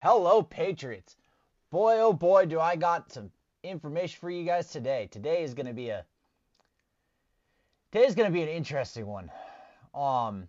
Hello, Patriots. Boy, oh boy, do I got some information for you guys today. Today is going to be a today is going to be an interesting one. Um,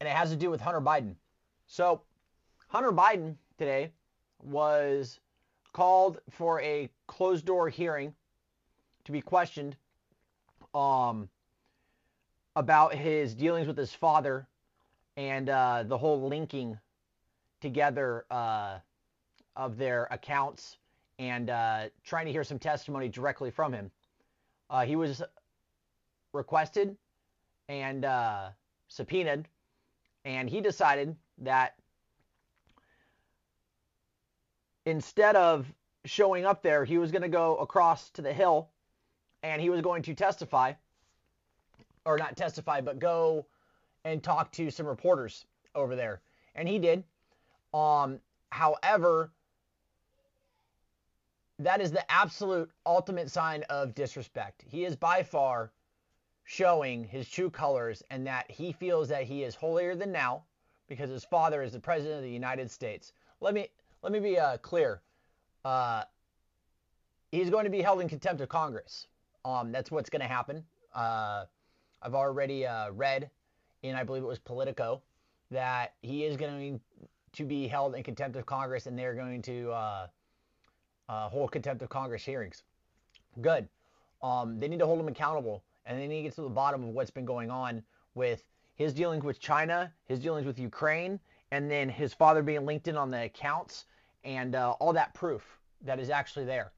and it has to do with Hunter Biden. So, Hunter Biden today was called for a closed door hearing to be questioned um, about his dealings with his father and uh, the whole linking together uh, of their accounts and uh, trying to hear some testimony directly from him. Uh, he was requested and uh, subpoenaed, and he decided that instead of showing up there, he was going to go across to the hill and he was going to testify, or not testify, but go and talk to some reporters over there. And he did. Um, however, that is the absolute ultimate sign of disrespect. He is by far showing his true colors and that he feels that he is holier than now because his father is the president of the United States. Let me let me be uh, clear. Uh, he's going to be held in contempt of Congress. Um, that's what's going to happen. Uh, I've already uh, read in, I believe it was Politico, that he is going to be held in contempt of Congress and they're going to uh, uh, hold contempt of Congress hearings. Good. Um, they need to hold him accountable and they need to get to the bottom of what's been going on with his dealings with China, his dealings with Ukraine, and then his father being linked in on the accounts and uh, all that proof that is actually there.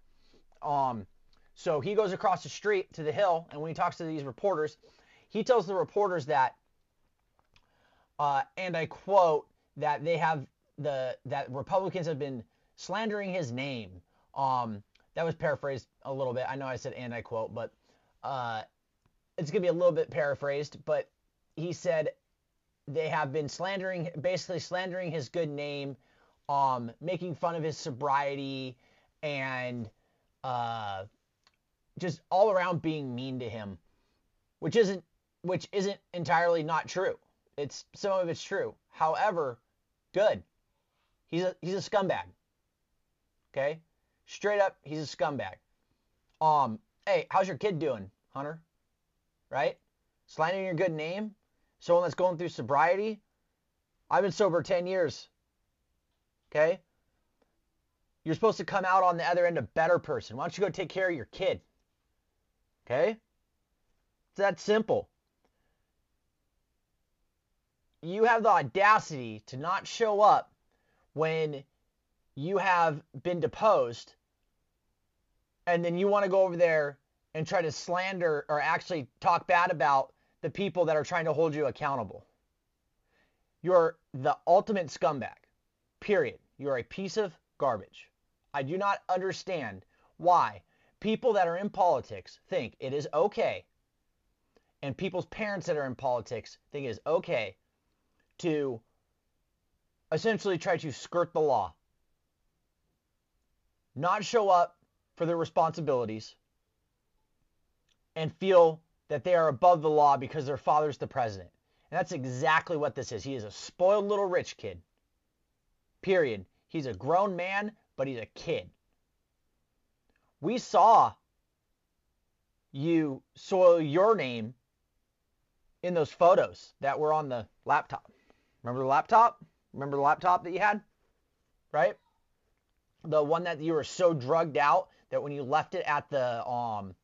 Um, so he goes across the street to the hill, and when he talks to these reporters, he tells the reporters that, uh, and I quote, that they have the that Republicans have been slandering his name. Um, that was paraphrased a little bit. I know I said and I quote, but uh, it's gonna be a little bit paraphrased. But he said they have been slandering, basically slandering his good name, um, making fun of his sobriety, and uh, just all around being mean to him, which isn't which isn't entirely not true. It's some of it's true. However, good. He's a he's a scumbag. Okay? Straight up, he's a scumbag. Um, hey, how's your kid doing, Hunter? Right? Slandering your good name? Someone that's going through sobriety? I've been sober 10 years. Okay? You're supposed to come out on the other end a better person. Why don't you go take care of your kid? Okay? It's that simple. You have the audacity to not show up when you have been deposed and then you want to go over there and try to slander or actually talk bad about the people that are trying to hold you accountable. You're the ultimate scumbag. Period. You're a piece of garbage. I do not understand why people that are in politics think it is okay, and people's parents that are in politics think it is okay to essentially try to skirt the law, not show up for their responsibilities, and feel that they are above the law because their father's the president. And that's exactly what this is. He is a spoiled little rich kid. Period. He's a grown man, but he's a kid. We saw you soil your name in those photos that were on the laptop. Remember the laptop? Remember the laptop that you had? Right? The one that you were so drugged out that when you left it at the um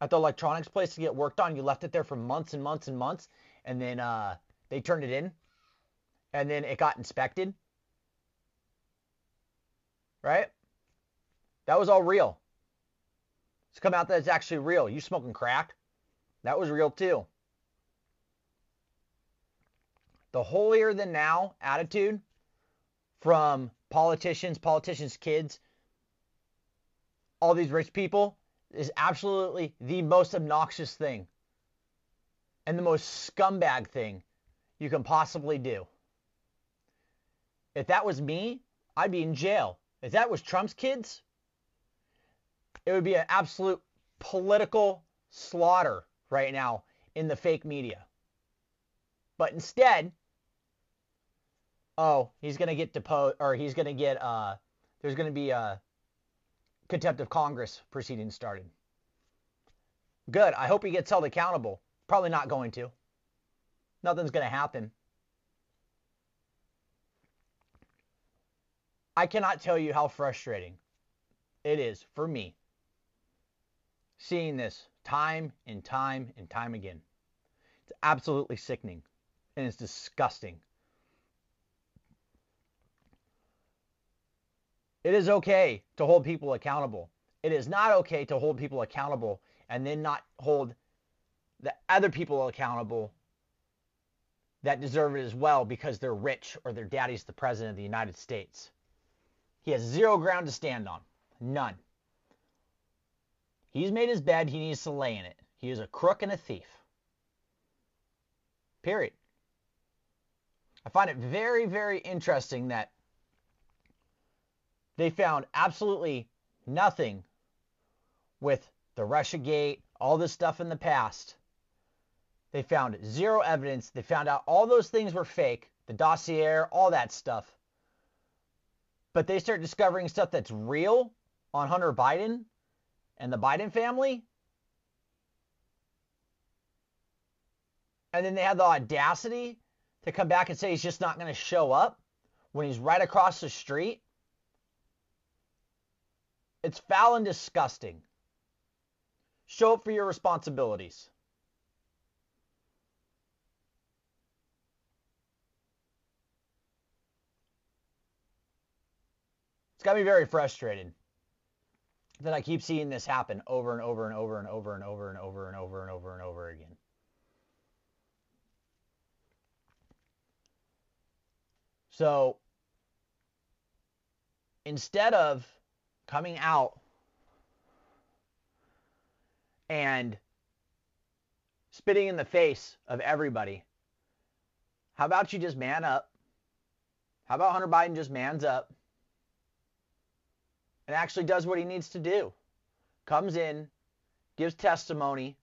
at the electronics place to get worked on, you left it there for months and months and months, and then uh, they turned it in, and then it got inspected. Right? That was all real. It's come out that it's actually real. You smoking crack? That was real too. The holier than now attitude from politicians, politicians' kids, all these rich people is absolutely the most obnoxious thing and the most scumbag thing you can possibly do. If that was me, I'd be in jail. If that was Trump's kids, it would be an absolute political slaughter right now in the fake media. But instead, oh, he's going to get deposed, or he's going to get, uh, there's going to be a contempt of Congress proceeding started. Good. I hope he gets held accountable. Probably not going to. Nothing's going to happen. I cannot tell you how frustrating it is for me seeing this time and time and time again. It's absolutely sickening and it's disgusting. It is okay to hold people accountable. It is not okay to hold people accountable and then not hold the other people accountable that deserve it as well because they're rich or their daddy's the president of the United States. He has zero ground to stand on. None. He's made his bed, he needs to lay in it. He is a crook and a thief. Period. I find it very, very interesting that they found absolutely nothing with the Russia Gate, all this stuff in the past. They found zero evidence. They found out all those things were fake, the dossier, all that stuff but they start discovering stuff that's real on Hunter Biden and the Biden family. And then they have the audacity to come back and say he's just not going to show up when he's right across the street. It's foul and disgusting. Show up for your responsibilities. It's got me very frustrated that I keep seeing this happen over and over and over and over and over and over and over and over and over again. So instead of coming out and spitting in the face of everybody, how about you just man up? How about Hunter Biden just mans up? and actually does what he needs to do. Comes in, gives testimony,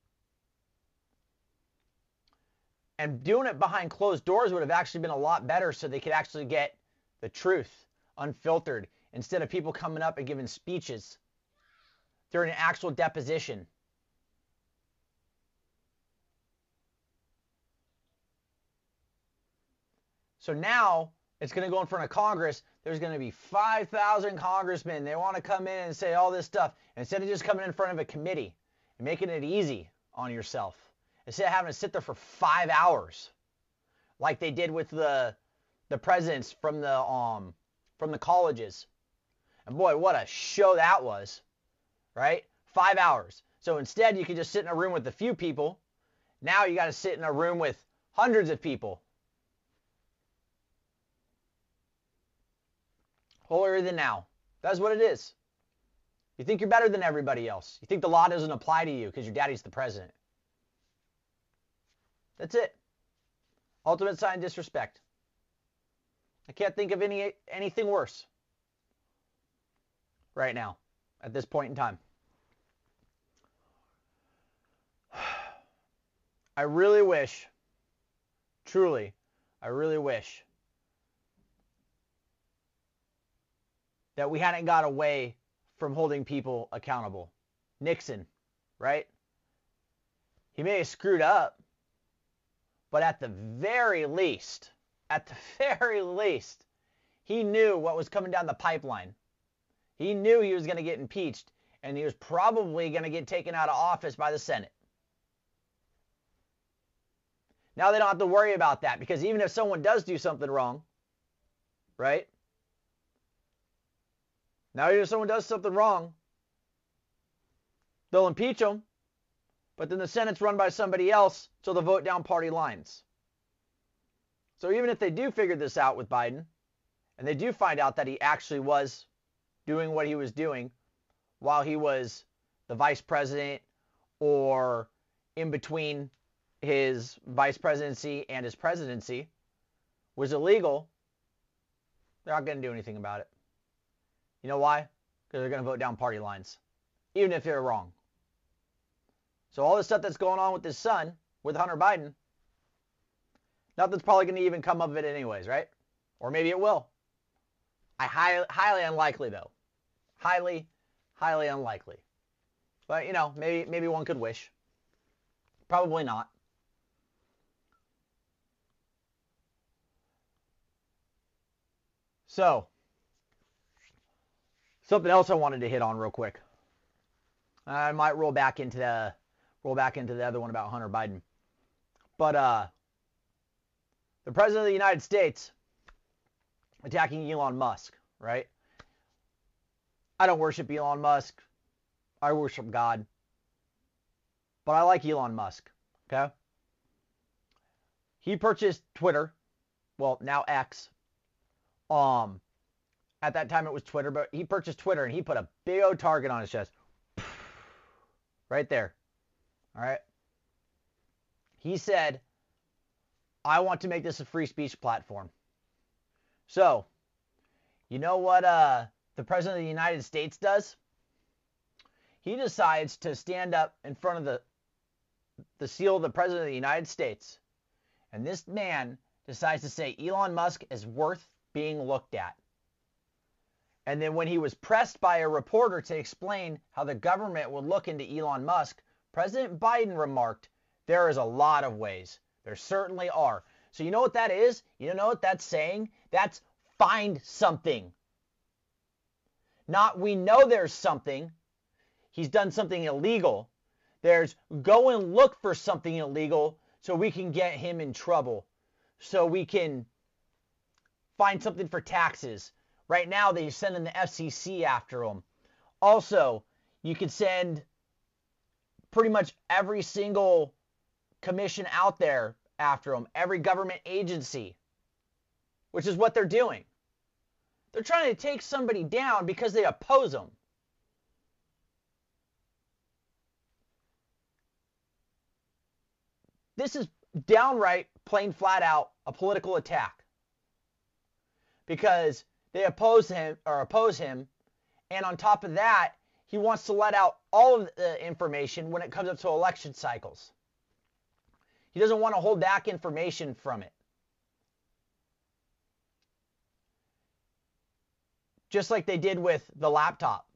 and doing it behind closed doors would have actually been a lot better so they could actually get the truth unfiltered instead of people coming up and giving speeches during an actual deposition. So now it's going to go in front of Congress. There's going to be 5,000 congressmen. They want to come in and say all this stuff. Instead of just coming in front of a committee and making it easy on yourself, instead of having to sit there for five hours, like they did with the the presidents from the um from the colleges. And boy, what a show that was, right? Five hours. So instead, you could just sit in a room with a few people. Now you got to sit in a room with hundreds of people holier than now. That's what it is. You think you're better than everybody else. You think the law doesn't apply to you because your daddy's the president. That's it. Ultimate sign of disrespect. I can't think of any anything worse right now at this point in time. I really wish, truly, I really wish that we hadn't got away from holding people accountable. Nixon, right? He may have screwed up, but at the very least, at the very least, he knew what was coming down the pipeline. He knew he was going to get impeached, and he was probably going to get taken out of office by the Senate. Now they don't have to worry about that because even if someone does do something wrong, right? Now, even if someone does something wrong, they'll impeach them, but then the Senate's run by somebody else, so they'll vote down party lines. So even if they do figure this out with Biden, and they do find out that he actually was doing what he was doing while he was the vice president or in between his vice presidency and his presidency was illegal, they're not going to do anything about it. You know why? Because they're going to vote down party lines, even if they're wrong. So all the stuff that's going on with his son, with Hunter Biden, nothing's probably going to even come of it anyways, right? Or maybe it will. I highly, highly unlikely though. Highly, highly unlikely. But you know, maybe maybe one could wish. Probably not. So, something else I wanted to hit on real quick. I might roll back into the roll back into the other one about Hunter Biden. But uh the president of the United States attacking Elon Musk, right? I don't worship Elon Musk. I worship God. But I like Elon Musk, okay? He purchased Twitter, well, now X. Um at that time it was Twitter, but he purchased Twitter and he put a big old target on his chest. Right there. All right. He said, I want to make this a free speech platform. So, you know what uh, the President of the United States does? He decides to stand up in front of the, the seal of the President of the United States. And this man decides to say Elon Musk is worth being looked at. And then when he was pressed by a reporter to explain how the government would look into Elon Musk, President Biden remarked, There is a lot of ways. There certainly are. So you know what that is? You know what that's saying? That's find something. Not we know there's something. He's done something illegal. There's go and look for something illegal so we can get him in trouble. So we can find something for taxes. Right now, they're sending the FCC after him. Also, you could send pretty much every single commission out there after him, every government agency, which is what they're doing. They're trying to take somebody down because they oppose them. This is downright, plain flat out, a political attack. Because they oppose him or oppose him, and on top of that, he wants to let out all of the information when it comes up to election cycles. He doesn't want to hold back information from it. Just like they did with the laptop.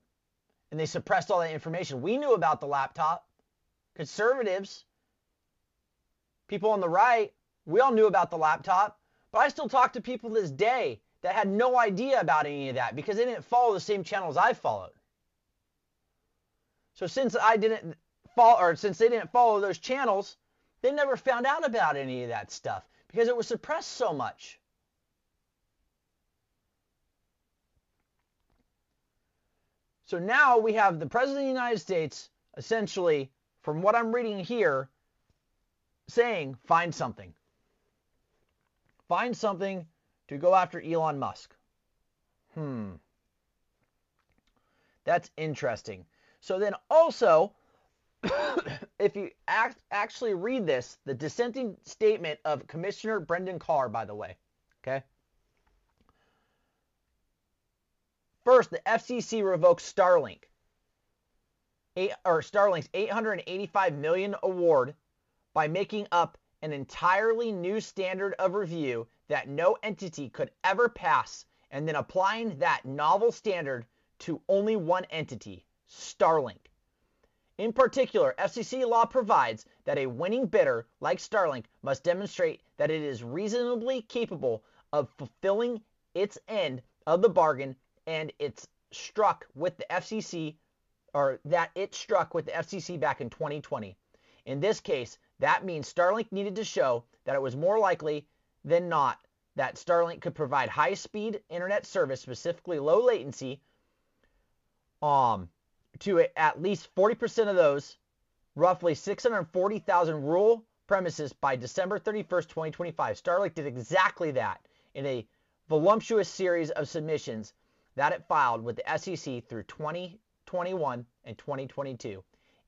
And they suppressed all that information. We knew about the laptop. Conservatives, people on the right, we all knew about the laptop. But I still talk to people this day that had no idea about any of that because they didn't follow the same channels I followed. So since I didn't follow, or since they didn't follow those channels, they never found out about any of that stuff because it was suppressed so much. So now we have the President of the United States essentially, from what I'm reading here, saying find something. Find something to go after Elon Musk. Hmm. That's interesting. So then also, if you act, actually read this, the dissenting statement of Commissioner Brendan Carr, by the way, okay? First, the FCC revokes Starlink, eight, or Starlink's 885 million award by making up an entirely new standard of review that no entity could ever pass, and then applying that novel standard to only one entity, Starlink. In particular, FCC law provides that a winning bidder, like Starlink, must demonstrate that it is reasonably capable of fulfilling its end of the bargain and it's struck with the FCC or that it struck with the FCC back in 2020. In this case, that means Starlink needed to show that it was more likely than not that Starlink could provide high speed internet service, specifically low latency, um, to at least 40% of those, roughly 640,000 rural premises by December 31st, 2025. Starlink did exactly that in a voluptuous series of submissions that it filed with the FCC through 2021 and 2022.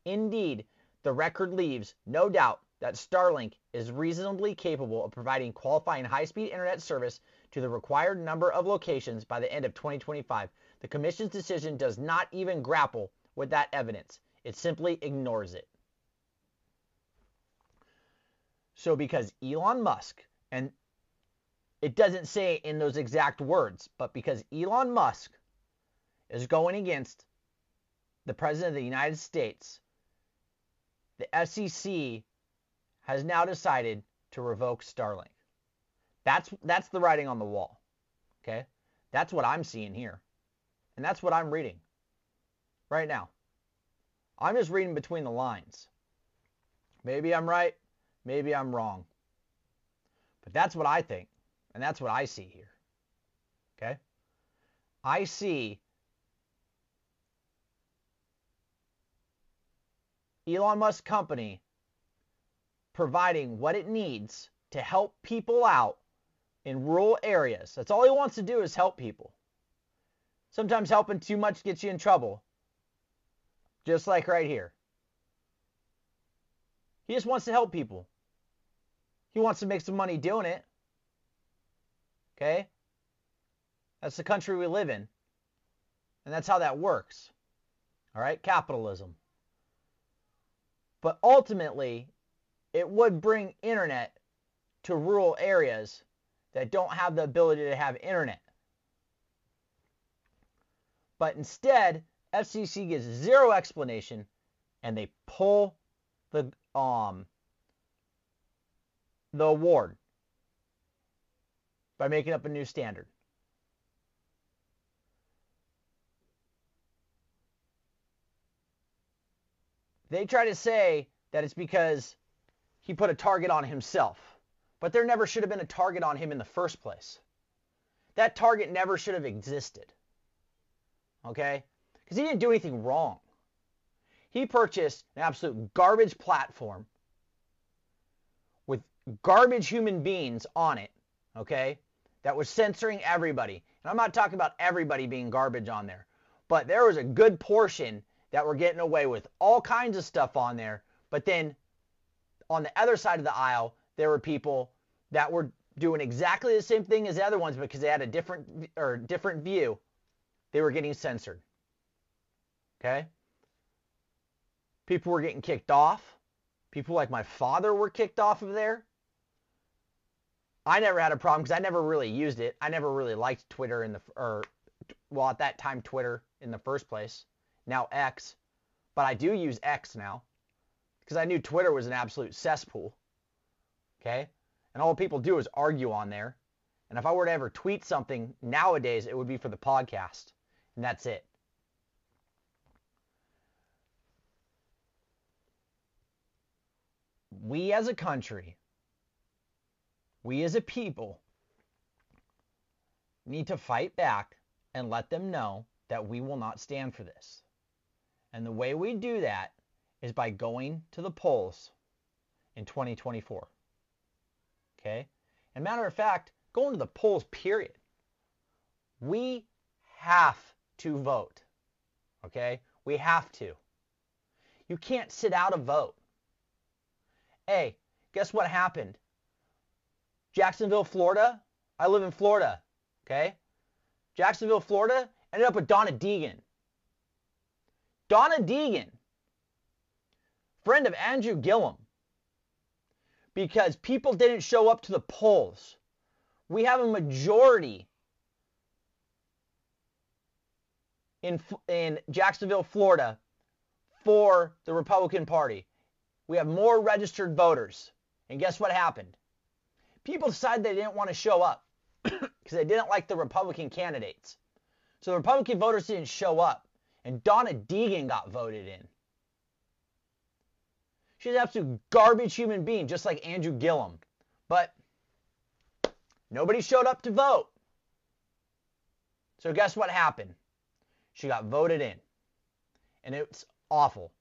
Indeed, the record leaves no doubt that Starlink is reasonably capable of providing qualifying high-speed internet service to the required number of locations by the end of 2025. The Commission's decision does not even grapple with that evidence. It simply ignores it. So because Elon Musk and it doesn't say in those exact words, but because Elon Musk is going against the President of the United States, the FCC has now decided to revoke Starlink. That's that's the writing on the wall. Okay? That's what I'm seeing here. And that's what I'm reading right now. I'm just reading between the lines. Maybe I'm right, maybe I'm wrong. But that's what I think, and that's what I see here. Okay? I see Elon Musk company providing what it needs to help people out in rural areas. That's all he wants to do is help people. Sometimes helping too much gets you in trouble. Just like right here. He just wants to help people. He wants to make some money doing it. Okay? That's the country we live in. And that's how that works. All right? Capitalism. But ultimately, it would bring internet to rural areas that don't have the ability to have internet. But instead, FCC gives zero explanation and they pull the um the award by making up a new standard. They try to say that it's because he put a target on himself, but there never should have been a target on him in the first place. That target never should have existed. Okay? Because he didn't do anything wrong. He purchased an absolute garbage platform with garbage human beings on it, okay, that was censoring everybody. And I'm not talking about everybody being garbage on there, but there was a good portion that were getting away with all kinds of stuff on there. But then on the other side of the aisle, there were people that were doing exactly the same thing as the other ones because they had a different or different view. They were getting censored. Okay? People were getting kicked off. People like my father were kicked off of there. I never had a problem because I never really used it. I never really liked Twitter in the or well at that time Twitter in the first place now X, but I do use X now because I knew Twitter was an absolute cesspool. Okay? And all people do is argue on there. And if I were to ever tweet something nowadays, it would be for the podcast. And that's it. We as a country, we as a people, need to fight back and let them know that we will not stand for this. And the way we do that is by going to the polls in 2024. Okay? And matter of fact, going to the polls, period. We have to vote. Okay? We have to. You can't sit out a vote. Hey, guess what happened? Jacksonville, Florida. I live in Florida. Okay? Jacksonville, Florida ended up with Donna Deegan. Donna Deegan, friend of Andrew Gillum, because people didn't show up to the polls. We have a majority in, in Jacksonville, Florida for the Republican Party. We have more registered voters. And guess what happened? People decided they didn't want to show up because they didn't like the Republican candidates. So the Republican voters didn't show up and Donna Deegan got voted in. She's an absolute garbage human being, just like Andrew Gillum. But nobody showed up to vote. So guess what happened? She got voted in. And it's awful.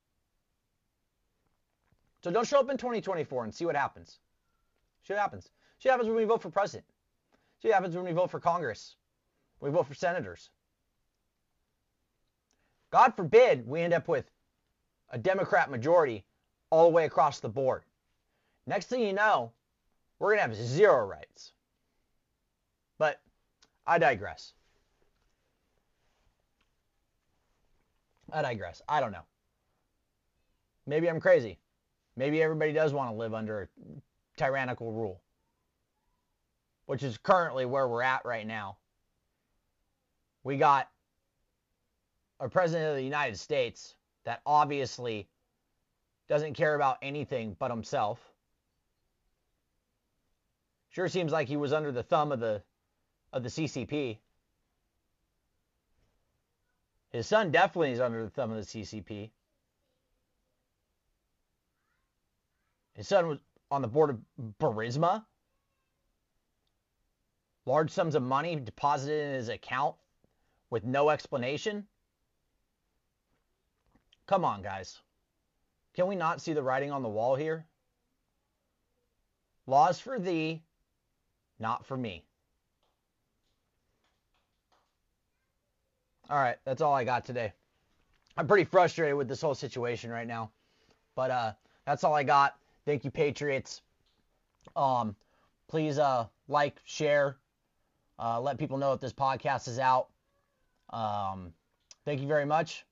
So don't show up in 2024 and see what happens. See what happens. What happens when we vote for president. What happens when we vote for Congress. We vote for senators. God forbid we end up with a Democrat majority all the way across the board. Next thing you know, we're going to have zero rights. But I digress. I digress. I don't know. Maybe I'm crazy. Maybe everybody does want to live under a tyrannical rule. Which is currently where we're at right now. We got a president of the United States that obviously doesn't care about anything but himself. Sure seems like he was under the thumb of the of the CCP. His son definitely is under the thumb of the CCP. His son was on the board of Burisma. Large sums of money deposited in his account with no explanation. Come on, guys. Can we not see the writing on the wall here? Laws for thee, not for me. All right, that's all I got today. I'm pretty frustrated with this whole situation right now. But uh, that's all I got. Thank you, Patriots. Um, please uh, like, share, uh, let people know that this podcast is out. Um, thank you very much.